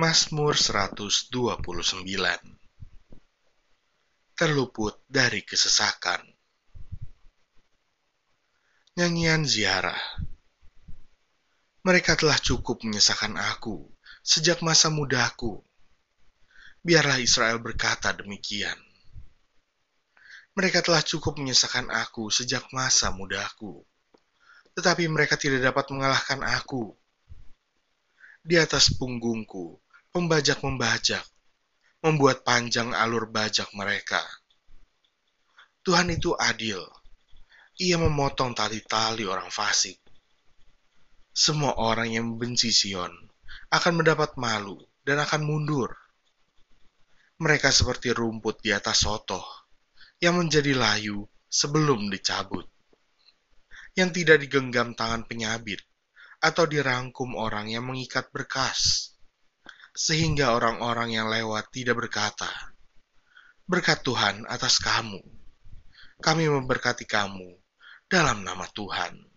Mazmur 129 Terluput dari kesesakan Nyanyian ziarah Mereka telah cukup menyesakan aku sejak masa mudaku. Biarlah Israel berkata demikian. Mereka telah cukup menyesakan aku sejak masa mudaku. Tetapi mereka tidak dapat mengalahkan aku. Di atas punggungku, pembajak membajak, membuat panjang alur bajak mereka. Tuhan itu adil. Ia memotong tali-tali orang fasik. Semua orang yang membenci Sion akan mendapat malu dan akan mundur. Mereka seperti rumput di atas sotoh yang menjadi layu sebelum dicabut, yang tidak digenggam tangan penyabit atau dirangkum orang yang mengikat berkas sehingga orang-orang yang lewat tidak berkata, "Berkat Tuhan atas kamu." Kami memberkati kamu dalam nama Tuhan.